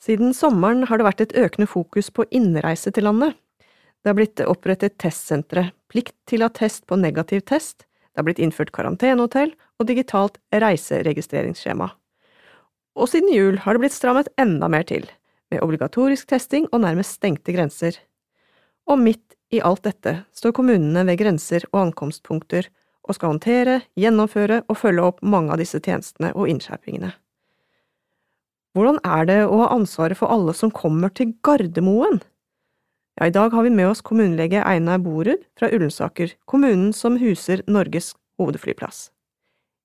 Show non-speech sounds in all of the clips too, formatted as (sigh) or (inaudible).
Siden sommeren har det vært et økende fokus på innreise til landet. Det har blitt opprettet testsentre, plikt til attest på negativ test, det har blitt innført karantenehotell og digitalt reiseregistreringsskjema. Og siden jul har det blitt strammet enda mer til, med obligatorisk testing og nærmest stengte grenser. Og midt i alt dette står kommunene ved grenser og ankomstpunkter og skal håndtere, gjennomføre og følge opp mange av disse tjenestene og innskjerpingene. Hvordan er det å ha ansvaret for alle som kommer til Gardermoen? Ja, i dag har vi med oss kommunelege Einar Borud fra Ullensaker, kommunen som huser Norges hovedflyplass.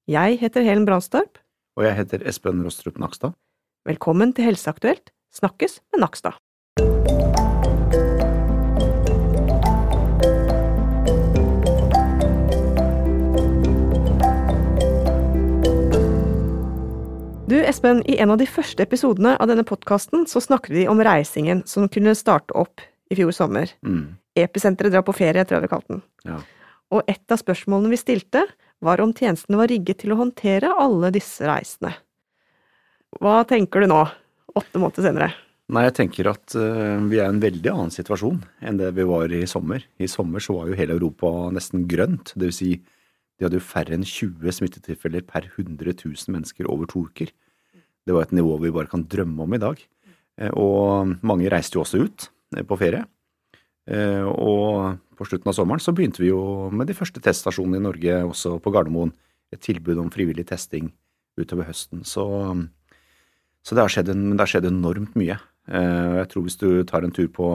Jeg heter Helen Brandstorp. Og jeg heter Espen Rostrup Nakstad. Velkommen til Helseaktuelt, snakkes med Nakstad. Du Espen, i en av de første episodene av denne podkasten så snakker vi om reisingen som kunne starte opp i fjor sommer. Mm. Episenteret drar på ferie, tror jeg vi kalte den. Ja. Og et av spørsmålene vi stilte, var om tjenestene var rigget til å håndtere alle disse reisene. Hva tenker du nå, åtte måneder senere? Nei, jeg tenker at uh, vi er i en veldig annen situasjon enn det vi var i sommer. I sommer så var jo hele Europa nesten grønt. Det vil si, de hadde jo færre enn 20 smittetilfeller per 100 000 mennesker over to uker. Det var et nivå vi bare kan drømme om i dag. Eh, Og mange reiste jo også ut eh, på ferie. Eh, Og på slutten av sommeren så begynte vi jo med de første teststasjonene i Norge, også på Gardermoen. Et tilbud om frivillig testing utover høsten. Så, så det, har skjedd, det har skjedd enormt mye. Jeg tror hvis du tar en tur på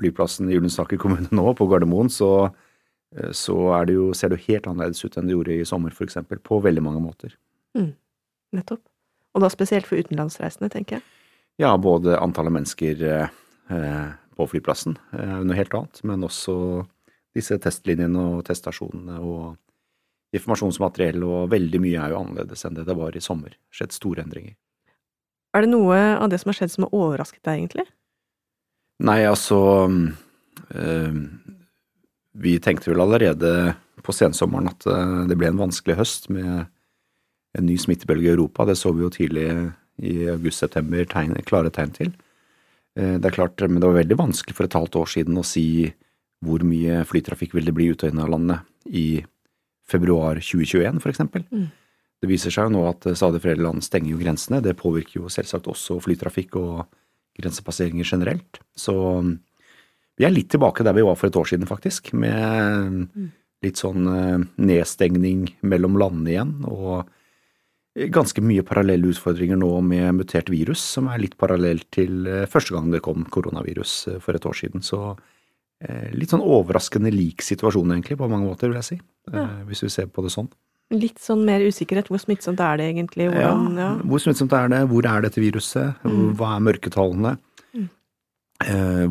flyplassen i Ullensaker kommune nå, på Gardermoen, så, så er det jo, ser det jo helt annerledes ut enn det gjorde i sommer, eksempel, på veldig mange måter. Nettopp. Og da spesielt for utenlandsreisende, tenker jeg. Ja, både antallet mennesker eh, eh, på flyplassen eh, er noe helt annet, men også disse testlinjene og teststasjonene og informasjonsmateriell og veldig mye er jo annerledes enn det det var i sommer. Skjedd store endringer. Er det noe av det som har skjedd som har overrasket deg, egentlig? Nei, altså eh, Vi tenkte vel allerede på sensommeren at eh, det ble en vanskelig høst med en ny smittebølge i Europa. Det så vi jo tidlig i august-september klare tegn til. Eh, Det er klart, men det var veldig vanskelig for et halvt år siden å si hvor mye flytrafikk vil det bli ut og inn av landet i februar 2021, for eksempel. Mm. Det viser seg jo nå at stadig flere land stenger jo grensene. Det påvirker jo selvsagt også flytrafikk og grensepasseringer generelt. Så vi er litt tilbake der vi var for et år siden, faktisk, med litt sånn eh, nedstengning mellom landene igjen, og ganske mye parallelle utfordringer nå med mutert virus, som er litt parallelt til eh, første gang det kom koronavirus eh, for et år siden. Så litt sånn overraskende lik situasjon, egentlig, på mange måter, vil jeg si, Ja. hvis vi ser på det sånn. Litt sånn mer usikkerhet. Hvor smittsomt er det egentlig? Hvordan, ja. Hvor smittsomt er det? Hvor er dette viruset? Hva er mørketallene? Mm.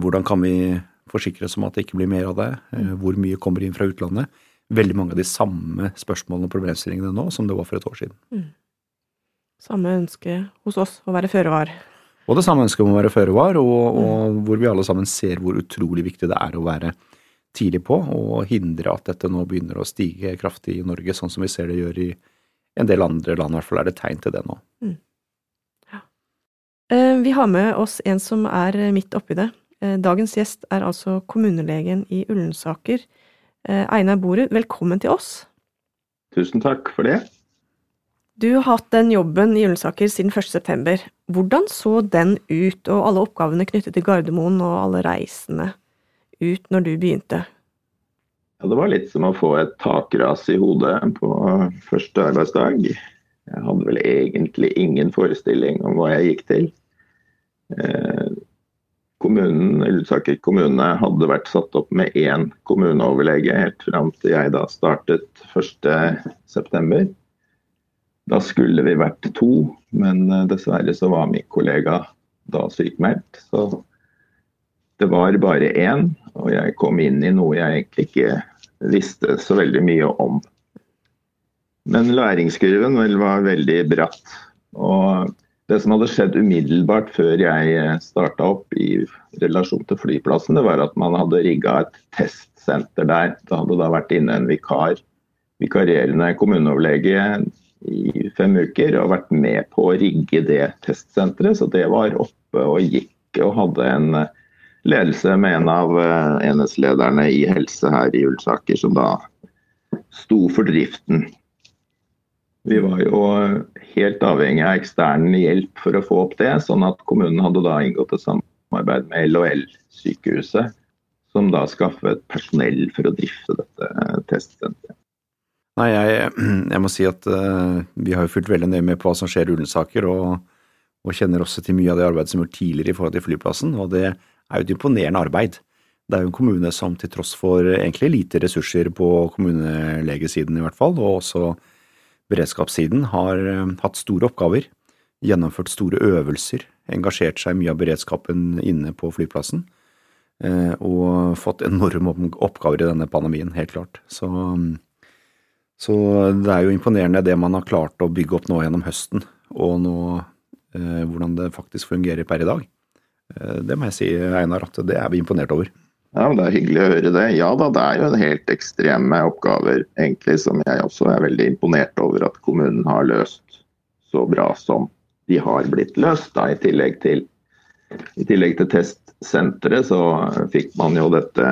Hvordan kan vi forsikre oss om at det ikke blir mer av det? Eh, Mm. hvor mye kommer inn fra utlandet? Veldig mange av de samme spørsmålene og problemstillingene nå som det var for et år siden. Samme ønske hos oss å være føre var. Og det samme ønsket om å være føre var, og, Mm. og hvor vi alle sammen ser hvor utrolig viktig det er å være tidlig på og hindre at dette nå begynner å stige kraftig i Norge, sånn som vi ser det gjør i en del andre land. I hvert fall er det tegn til det nå. Eh, Vi har med oss en som er midt oppi det. Eh, Dagens gjest er altså kommunelegen i Ullensaker, eh, Einar Borud. Velkommen til oss. Tusen takk for det. Du har hatt den jobben i Ullensaker siden 1. september. Hvordan så den ut, og alle oppgavene knyttet til Gardermoen og alle reisene ut når du begynte? Ja, det var litt som å få et takras i hodet på første arbeidsdag. Jeg hadde vel egentlig ingen forestilling om hva jeg gikk til. Eh, Kommunen, Ullensaker kommune hadde vært satt opp med én kommuneoverlege helt fram til jeg da startet 1.9. Da skulle vi vært to, men eh, dessverre så var min kollega da sykmeldt. Så det var bare én, og jeg kom inn i noe jeg egentlig ikke visste så veldig mye om. Men læringskurven var veldig bratt. Og det som hadde skjedd umiddelbart før jeg starta opp i relasjon til flyplassen, det var at man hadde rigga et testsenter der. Det hadde da vært inne en vikar, vikarierende kommuneoverlege i fem uker og vært med på å rigge det testsenteret. Så det var oppe og gikk og hadde en ledelse med en av enhetslederne i helse her i Ulsaker, som da sto for driften. Vi var jo helt avhengig av ekstern hjelp for å få opp det, sånn at kommunen hadde da inngått et samarbeid med LHL-sykehuset, som da skaffet personell for å drifte dette testsenteret. Nei, jeg, jeg, må si at uh, vi har jo fulgt veldig nøye med på hva som skjer i Ullensaker, og, og, kjenner også til mye av det arbeidet som er gjort tidligere i forhold til flyplassen, og det er jo et imponerende arbeid. Det er jo en kommune som til tross for egentlig lite ressurser på kommunelegesiden i hvert fall, og også beredskapssiden, har uh, hatt store oppgaver, gjennomført store øvelser, engasjert seg mye av beredskapen inne på flyplassen, uh, og fått enorme oppgaver i denne pandemien, helt klart. Så så det er jo imponerende det man har klart å bygge opp nå gjennom høsten, og nå eh, hvordan det faktisk fungerer per i dag. Eh, det må jeg si, Einar, at det er vi imponert over. Ja, Det er hyggelig å høre det. Ja da, det er jo en helt ekstreme oppgaver egentlig som jeg også er veldig imponert over at kommunen har løst så bra som de har blitt løst. Da, i, tillegg til, I tillegg til testsenteret så fikk man jo dette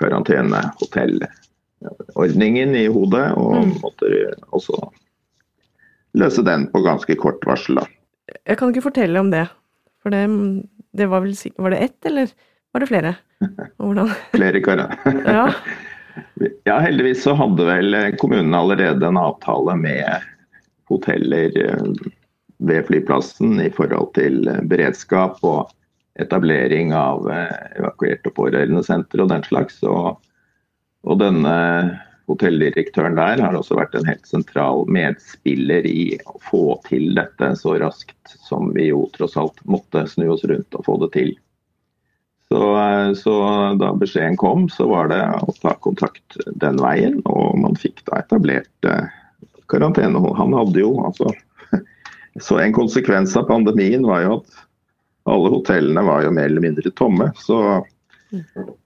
karantenehotellordningen i hodet, og mm. måtte også løse den på ganske kort varsel. Da. Jeg kan ikke fortelle om det, for det, det var vel Var det ett, eller var det flere? Hvordan? flere karer. ja. (laughs) ja, heldigvis så hadde vel kommunen allerede en avtale med hoteller eh, ved flyplassen i forhold til beredskap og etablering av eh, evakuerte pårørendesentre og den slags. Og og denne hotelldirektøren der har også vært en helt sentral medspiller i å få til dette så raskt som vi jo tross alt måtte snu oss rundt og få det til. Så, så, da beskjeden kom, så var det å ta kontakt den veien, og man fikk da etablert eh, karantene. Han hadde jo altså (laughs) Så en konsekvens av pandemien var jo at alle hotellene var jo mer eller mindre tomme. Så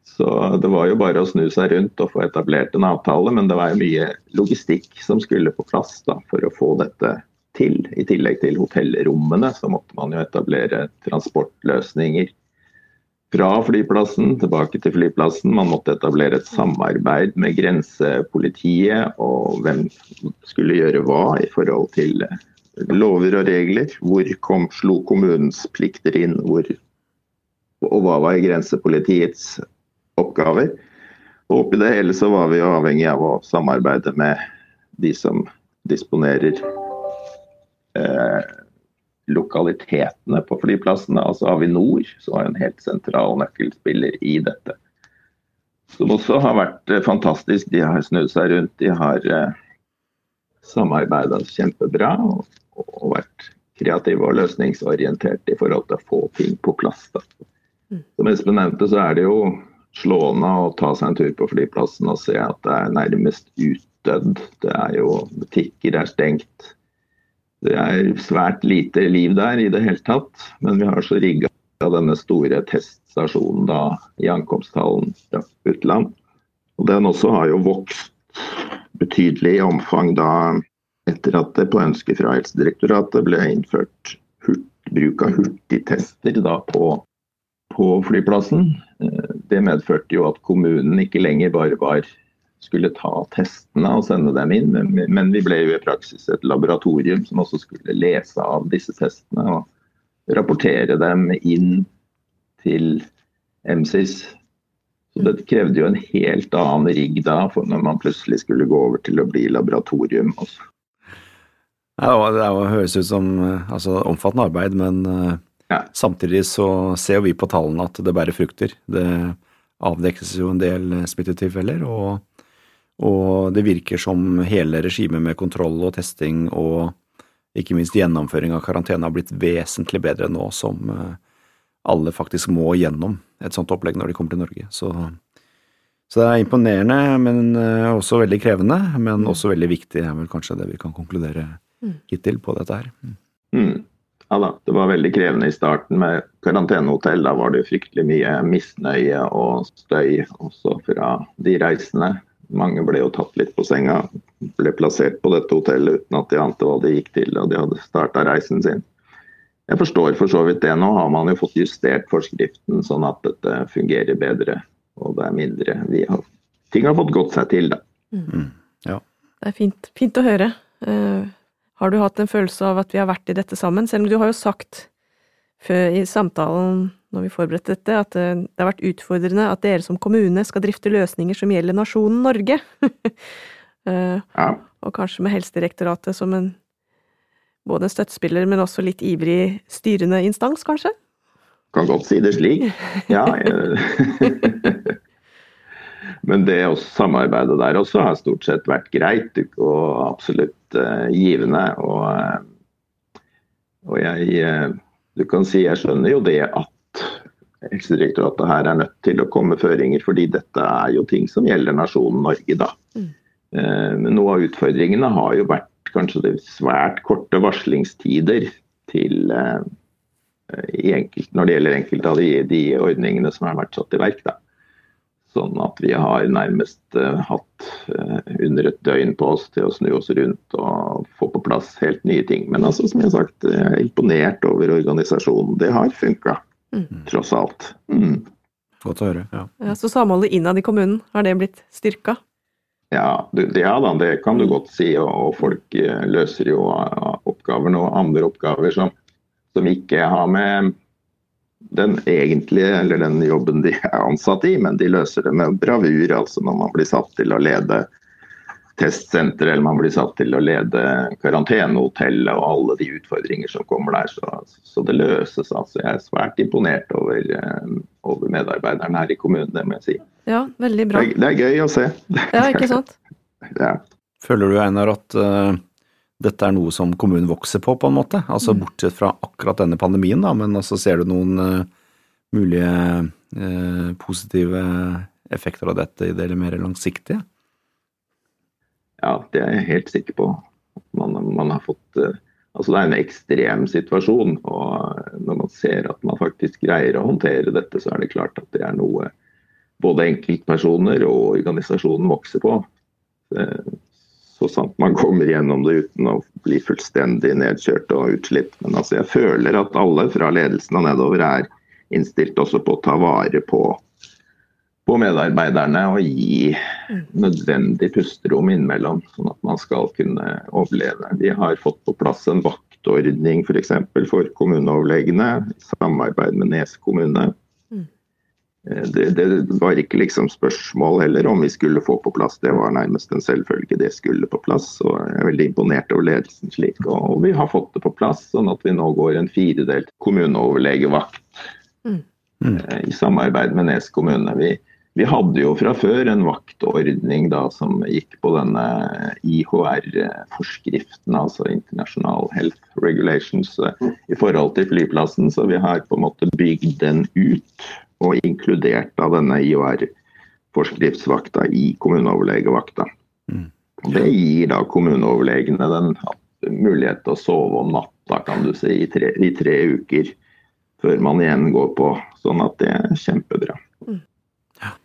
så det var jo bare å snu seg rundt og få etablert en avtale, men det var jo mye logistikk som skulle på plass da, for å få dette til. I tillegg til hotellrommene så måtte man jo etablere transportløsninger fra flyplassen tilbake til flyplassen. Man måtte etablere et samarbeid med grensepolitiet og hvem skulle gjøre hva i forhold til lover og regler. Hvor kom, slo kommunens plikter inn? Hvor og hva var grensepolitiets oppgaver. Og oppi det hele så var vi jo avhengig av å samarbeide med de som disponerer eh, lokalitetene på flyplassene, altså Avinor, som er en helt sentral nøkkelspiller i dette. Som også har vært eh, fantastisk. De har snudd seg rundt, de har eh, samarbeida kjempebra og, og, vært kreative og løsningsorienterte i forhold til å få ting på plass. Da. Som Espen nevnte, så er det jo slående å ta seg en tur på flyplassen og se at det er nærmest utdødd. Det er jo Butikker er stengt. Det er svært lite liv der i det hele tatt. Men vi har så rigga denne store teststasjonen da i ankomsthallen fra utland. Og den også har jo vokst betydelig i omfang da etter at det på ønske fra Helsedirektoratet ble innført bruk av hurtigtester da på på flyplassen. Eh, det medførte jo at kommunen ikke lenger bare var skulle ta testene og sende dem inn, men vi ble jo i praksis et laboratorium som også skulle lese av disse testene og rapportere dem inn til MSIS. Så det krevde jo en helt annen rigg da, for når man plutselig skulle gå over til å bli laboratorium. Også. Ja, det høres ut som eh, altså, omfattende arbeid, men eh, ja. Samtidig så ser vi på tallene at det bærer frukter. Det avdekkes jo en del smittetilfeller, og, og det virker som hele regimet med kontroll og testing og ikke minst gjennomføring av karantene har blitt vesentlig bedre nå som eh, alle faktisk må gjennom et sånt opplegg når de kommer til Norge. Så, så det er imponerende, men eh, også veldig krevende. Men mm. også veldig viktig, er vel kanskje det vi kan konkludere mm. hittil på dette her. Mm. mm. Ja da, det var veldig krevende i starten med karantenehotell. Da var det fryktelig mye misnøye og støy også fra de reisende. Mange ble jo tatt litt på senga. ble plassert på dette hotellet uten at de ante hva de gikk til da de hadde starta reisen sin. Jeg forstår for så vidt det. Nå har man jo fått justert forskriften sånn at dette fungerer bedre og det er mindre har, Ting har fått gått seg til, da. Mm. Ja. Det er fint, fint å høre. Uh, har du hatt en følelse av at vi har vært i dette sammen? Selv om du har jo sagt før i samtalen når vi forberedte dette, at uh, det har vært utfordrende at dere som kommune skal drifte løsninger som gjelder nasjonen Norge. uh, (laughs) ja. Og kanskje med Helsedirektoratet som en både en støttespiller, men også litt ivrig styrende instans, kanskje? Kan godt si det slik. Ja. (laughs) Men det samarbeidet samarbeide der også har stort sett vært greit og absolutt uh, givende. Og, uh, og jeg uh, Du kan si jeg skjønner jo det at Helsedirektoratet her er nødt til å komme føringer, fordi dette er jo ting som gjelder nasjonen Norge, da. Mm. Men noe av utfordringene har jo vært kanskje det svært korte varslingstider til enkelt, når det gjelder enkelte av de, de, ordningene som har vært satt i verk. Da. Sånn at vi har nærmest uh, hatt uh, under et døgn på oss til å snu oss rundt og få på plass helt nye ting. Men altså, som jeg har sagt, jeg er imponert over organisasjonen. Det har funka, mm. tross alt. Mm. Godt å høre. Ja. ja så samholdet innad i kommunen, har det blitt styrka? Ja, det, ja da, det kan du godt si. Og, og folk uh, løser jo oppgaver og andre oppgaver som, som ikke har med den egentlige, eller den jobben de er ansatt i, men de løser det med bravur. altså Når man blir satt til å lede testsenter, eller man blir satt til å lede karantenehotellet og alle de utfordringer som kommer der. Så, så det løses. altså. Jeg er svært imponert over, eh, over, medarbeiderne her i kommunen, det må jeg si. Ja, veldig bra. Det, det er gøy å se. Ja, ikke sant? (laughs) ja. Føler du, Einar, at uh, dette er noe som kommunen vokser på, på en måte. Altså mm. Bortsett fra akkurat denne pandemien, da, men også ser du noen uh, mulige uh, positive effekter av dette i det mer langsiktige? Ja, det er jeg helt sikker på. Man, man har fått uh, Altså Det er en ekstrem situasjon. og Når man ser at man faktisk greier å håndtere dette, så er det klart at det er noe både enkeltpersoner og organisasjonen vokser på så sant man kommer gjennom det uten å bli fullstendig nedkjørt og utslitt. Men altså, jeg føler at alle fra ledelsen og nedover er innstilt også på å ta vare på, på medarbeiderne og gi nødvendig pusterom innimellom, sånn at man skal kunne overleve. Vi har fått på plass en vaktordning f.eks. For, for kommuneoverlegene i samarbeid med Nes kommune. Eh, det, det, var ikke liksom spørsmål heller om vi skulle få på plass, det var nærmest en selvfølge det skulle på plass. og Jeg er veldig imponert over ledelsen slik. Og, vi har fått det på plass, sånn at vi nå går en firedelt kommuneoverlegevakt mm. eh, i samarbeid med Nes kommune. Vi, vi, hadde jo fra før en vaktordning da som gikk på denne IHR-forskriften, altså International Health Regulations, eh, i forhold til flyplassen, så vi har på en måte bygd den ut og inkludert av denne IOR-forskriftsvakta i kommuneoverlegevakta. Mm. Det gir da kommuneoverlegene den mulighet til å sove om natta kan du si, i tre, i tre uker før man igjen går på. Sånn at det er kjempebra. Mm.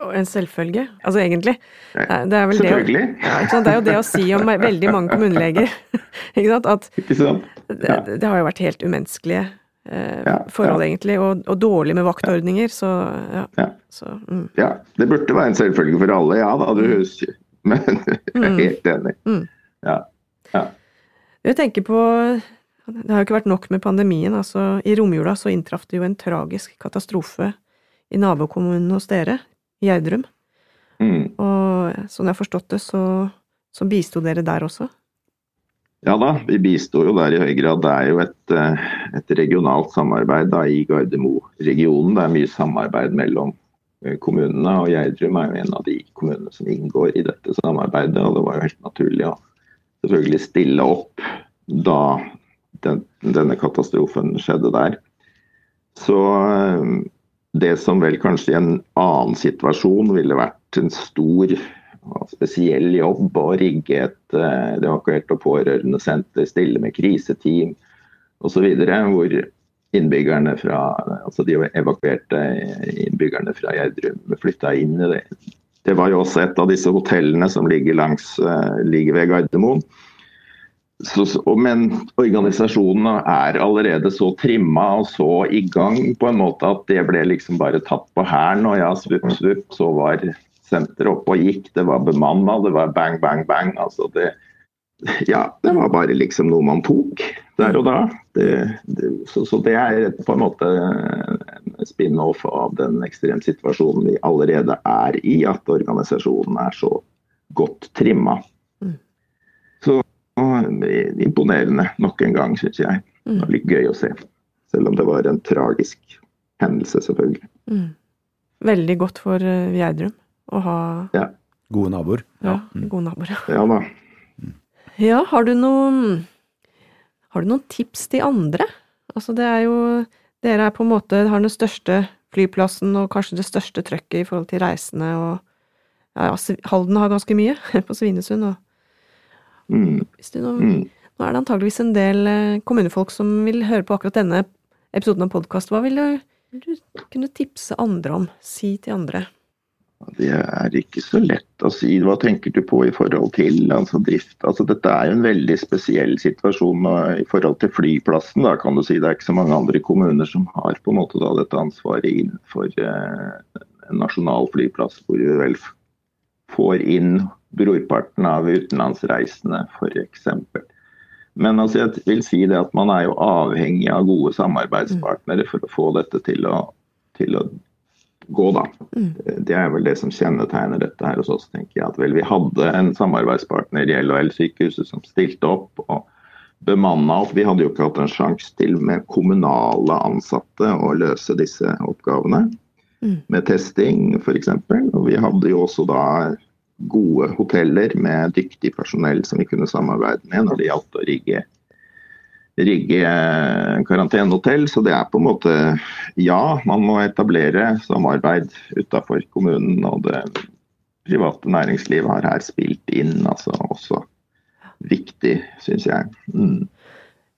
Og en selvfølge, altså egentlig. Det er, vel Selvfølgelig. Det, ja, det er jo det å si om veldig mange kommuneleger. (laughs) ikke sant? At ikke sant? Ja. Det, det, har jo vært helt umenneskelige eh, ja, forhold, egentlig, og, og, dårlig med vaktordninger, så ja. Ja. Så, mm. ja. Det burde være en selvfølge for alle, ja da, du mm. husker. Men (laughs) jeg er mm. helt enig. Mm. Ja. ja. Jeg tenker på Det har jo ikke vært nok med pandemien. altså I romjula så inntraff det jo en tragisk katastrofe i nabokommunen hos dere, Gjerdrum. Mm. Og sånn jeg har forstått det, så, så bisto dere der også? Ja da, vi bistår jo der i høy grad. Det er jo et, eh, et regionalt samarbeid da, i Gardermo-regionen. Det er mye samarbeid mellom eh, kommunene, og Gjerdrum er jo en av de kommunene som inngår i dette samarbeidet. og Det var jo helt naturlig å selvfølgelig stille opp da den, denne katastrofen skjedde der. Så eh, det som vel kanskje i en annen situasjon ville vært en stor spesiell jobb å rigge et eh, evakuert og pårørendesenter, stille med kriseteam osv. Hvor innbyggerne fra, altså de evakuerte innbyggerne fra Gjerdrum flytta inn i det, det var jo også et av disse hotellene som ligger, langs, uh, ligger ved Gardermoen. Så, men organisasjonene er allerede så trimma og så i gang på en måte at det ble liksom bare tatt på hælen. Og ja, svupp, svupp, så var senteret oppe og gikk. Det var bemanna, det var bang, bang, bang. Altså det, ja, det var bare liksom noe man tok der og da. Det, det, så, så, det er på en måte en spin-off av den ekstreme situasjonen vi allerede er i, at organisasjonen er så godt trimma. Mm. Så imponerende nok en gang, syns jeg. Det var litt gøy å se. Selv om det var en tragisk hendelse, selvfølgelig. Mm. Veldig godt for uh, Gjerdrum å ha ja. Gode naboer. Ja, gode naboer. Ja da. Ja, har du noen Har du noen tips til andre? Altså, det er jo Dere er på en måte har den største flyplassen og kanskje det største trøkket i forhold til reisende og ja, Halden har ganske mye (laughs) på Svinesund. og mm. nå, mm. nå, er det antageligvis en del eh, kommunefolk som vil høre på akkurat denne episoden av podkast. Hva vil du, vil du kunne tipse andre om? Si til andre? Det er ikke så lett å si. Hva tenker du på i forhold til altså drift? Altså, dette er jo en veldig spesiell situasjon i forhold til flyplassen. Da, kan du si. Det er ikke så mange andre kommuner som har på en måte da, dette ansvaret innenfor eh, en nasjonal flyplass, hvor vi vel får inn brorparten av utenlandsreisende, f.eks. Men altså, jeg vil si det at man er jo avhengig av gode samarbeidspartnere for å få dette til å, til å gå, da. Mm. Det er vel det som kjennetegner dette her hos oss, tenker jeg. At vel, vi hadde en samarbeidspartner i LHL-sykehuset som stilte opp og bemanna opp. Vi hadde jo ikke hatt en sjanse til med kommunale ansatte å løse disse oppgavene. Mm. Med testing f.eks. Og vi hadde jo også da gode hoteller med dyktig personell som vi kunne samarbeide med når det gjaldt å rigge rigge karantenehotell. Så det er på en måte ja, man må etablere samarbeid utafor kommunen. Og det private næringslivet har her spilt inn altså også viktig, syns jeg. Mm.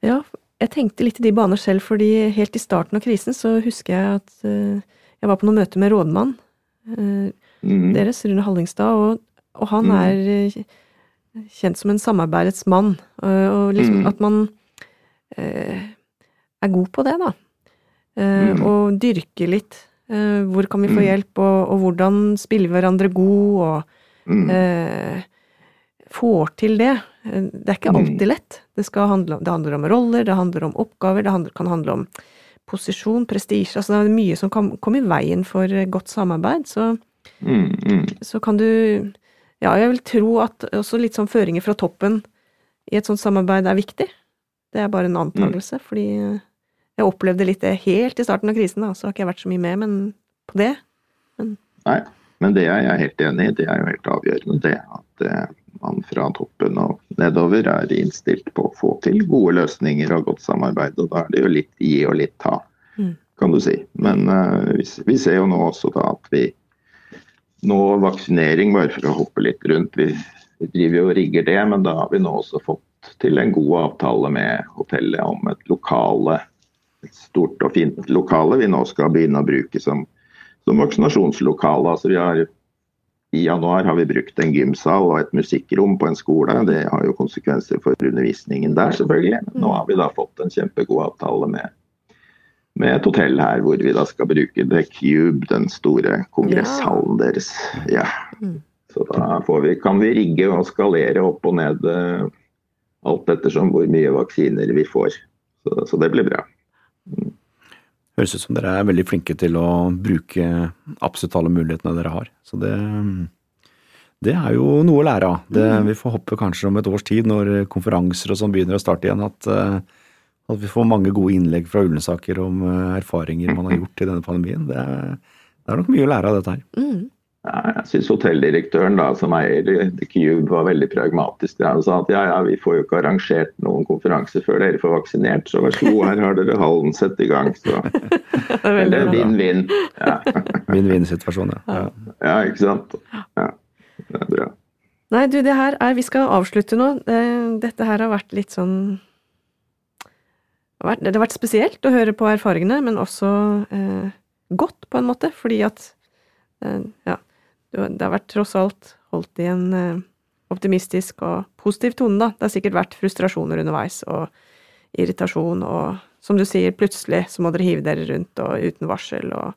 Ja, jeg tenkte litt i de baner selv, fordi helt i starten av krisen så husker jeg at uh, jeg var på noen møte med rådmann uh, mm. deres, Rune Hallingstad, og, og han mm. er kjent som en samarbeidets mann. og liksom mm. at man Eh, er god på det, da. Eh, mm. Og dyrke litt. Eh, hvor kan vi få mm. hjelp, og, og hvordan spiller vi hverandre god, og mm. eh, får til det. Det er ikke mm. alltid lett. Det, handle, det, handler om roller, det handler om oppgaver, det handler, kan handle om posisjon, prestisje. Altså det er mye som kan komme i veien for godt samarbeid. Så, mm, mm. så kan du Ja, jeg vil tro at også litt sånn føringer fra toppen i et sånt samarbeid er viktig. Det er bare en antakelse, mm. fordi jeg opplevde litt det helt i starten av krisen, da, så har ikke jeg vært så mye med men, på det. Men... Nei, men det er jeg helt enig i. Det er jo helt avgjørende, det. At eh, man fra toppen og nedover er innstilt på å få til gode løsninger og godt samarbeid. Og da er det jo litt gi og litt ta, mm. kan du si. Men uh, vi, vi, ser jo nå også da at vi nå vaksinering, bare for å hoppe litt rundt, vi, vi driver jo og rigger det, men da har vi nå også fått til en god avtale med hotellet om et lokale, et stort og fint lokale vi nå skal begynne å bruke som, som vaksinasjonslokale. Altså vi har, I januar har vi brukt en gymsal og et musikkrom på en skole. Det har jo konsekvenser for undervisningen der, selvfølgelig. Nå har vi da fått en kjempegod avtale med, med et hotell her hvor vi da skal bruke The Cube, den store kongresshallen deres. Ja. Mm. Så da vi, kan vi rigge og skalere opp og ned eh, alt ettersom hvor mye vaksiner vi får. Så, så det blir bra. Mm. Høres ut som dere er veldig flinke til å bruke absolutt alle mulighetene dere har. Så det, det er jo noe å lære av. Det, mm. vi får håpe kanskje om et års tid, når konferanser og sånn begynner å starte igjen, at, eh, at, vi får mange gode innlegg fra Ullensaker om eh, erfaringer man har gjort i denne pandemien. Det det er nok mye å lære av dette her. Mm. Jeg syns hotelldirektøren da, som eier The Cube var veldig pragmatisk. Han sa at ja, ja, vi får jo ikke arrangert noen konferanser før dere får vaksinert, så vær så god, her har dere hallen, sett i gang. Så. (laughs) Eller vinn-vinn. (laughs) Vinn-vinn-situasjon, ja. ja. ikke sant. Ja, det er bra. Nei, du, det her er Vi skal avslutte nå. Dette her har vært litt sånn Det har vært spesielt å høre på erfaringene, men også eh, godt, på en måte, fordi at eh, ja, det har vært tross alt holdt i en eh, optimistisk og positiv tone, da. Det har sikkert vært frustrasjoner underveis og irritasjon og som du sier, plutselig så må dere hive dere rundt og uten varsel og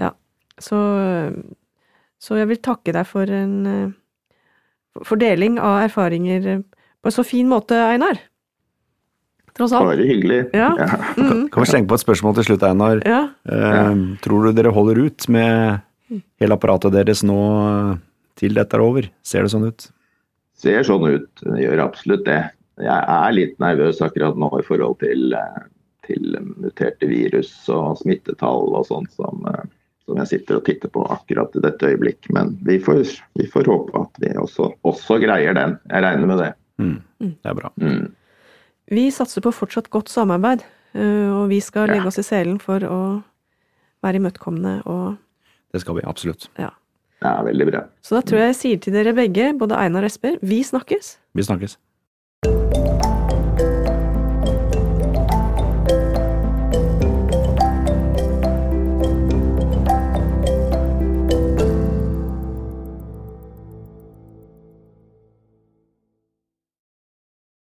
Ja. Så, så jeg vil takke deg for en fordeling for deling av erfaringer på en så fin måte, Einar. Tross alt. Bare hyggelig. Ja. Mm. Kan vi slenge på et spørsmål til slutt, Einar? Ja. Eh, Tror du dere holder ut med hele apparatet deres nå eh, til dette er over? Ser det sånn ut? Ser sånn ut, det gjør absolutt det. Jeg er litt nervøs akkurat nå i forhold til, eh, til muterte virus og smittetall og sånt som, eh, som jeg sitter og titter på akkurat i dette øyeblikk. Men vi får, vi får håpe at vi også, også greier den. Jeg regner med det. Mm. Det er bra. Mm. Vi satser på fortsatt godt samarbeid, og vi skal Ja. legge oss i selen for å være imøtekommende og Det skal vi absolutt. ja. Ja, veldig bra. Så da tror jeg jeg sier til dere begge, både Einar og Esper, vi snakkes! Vi snakkes.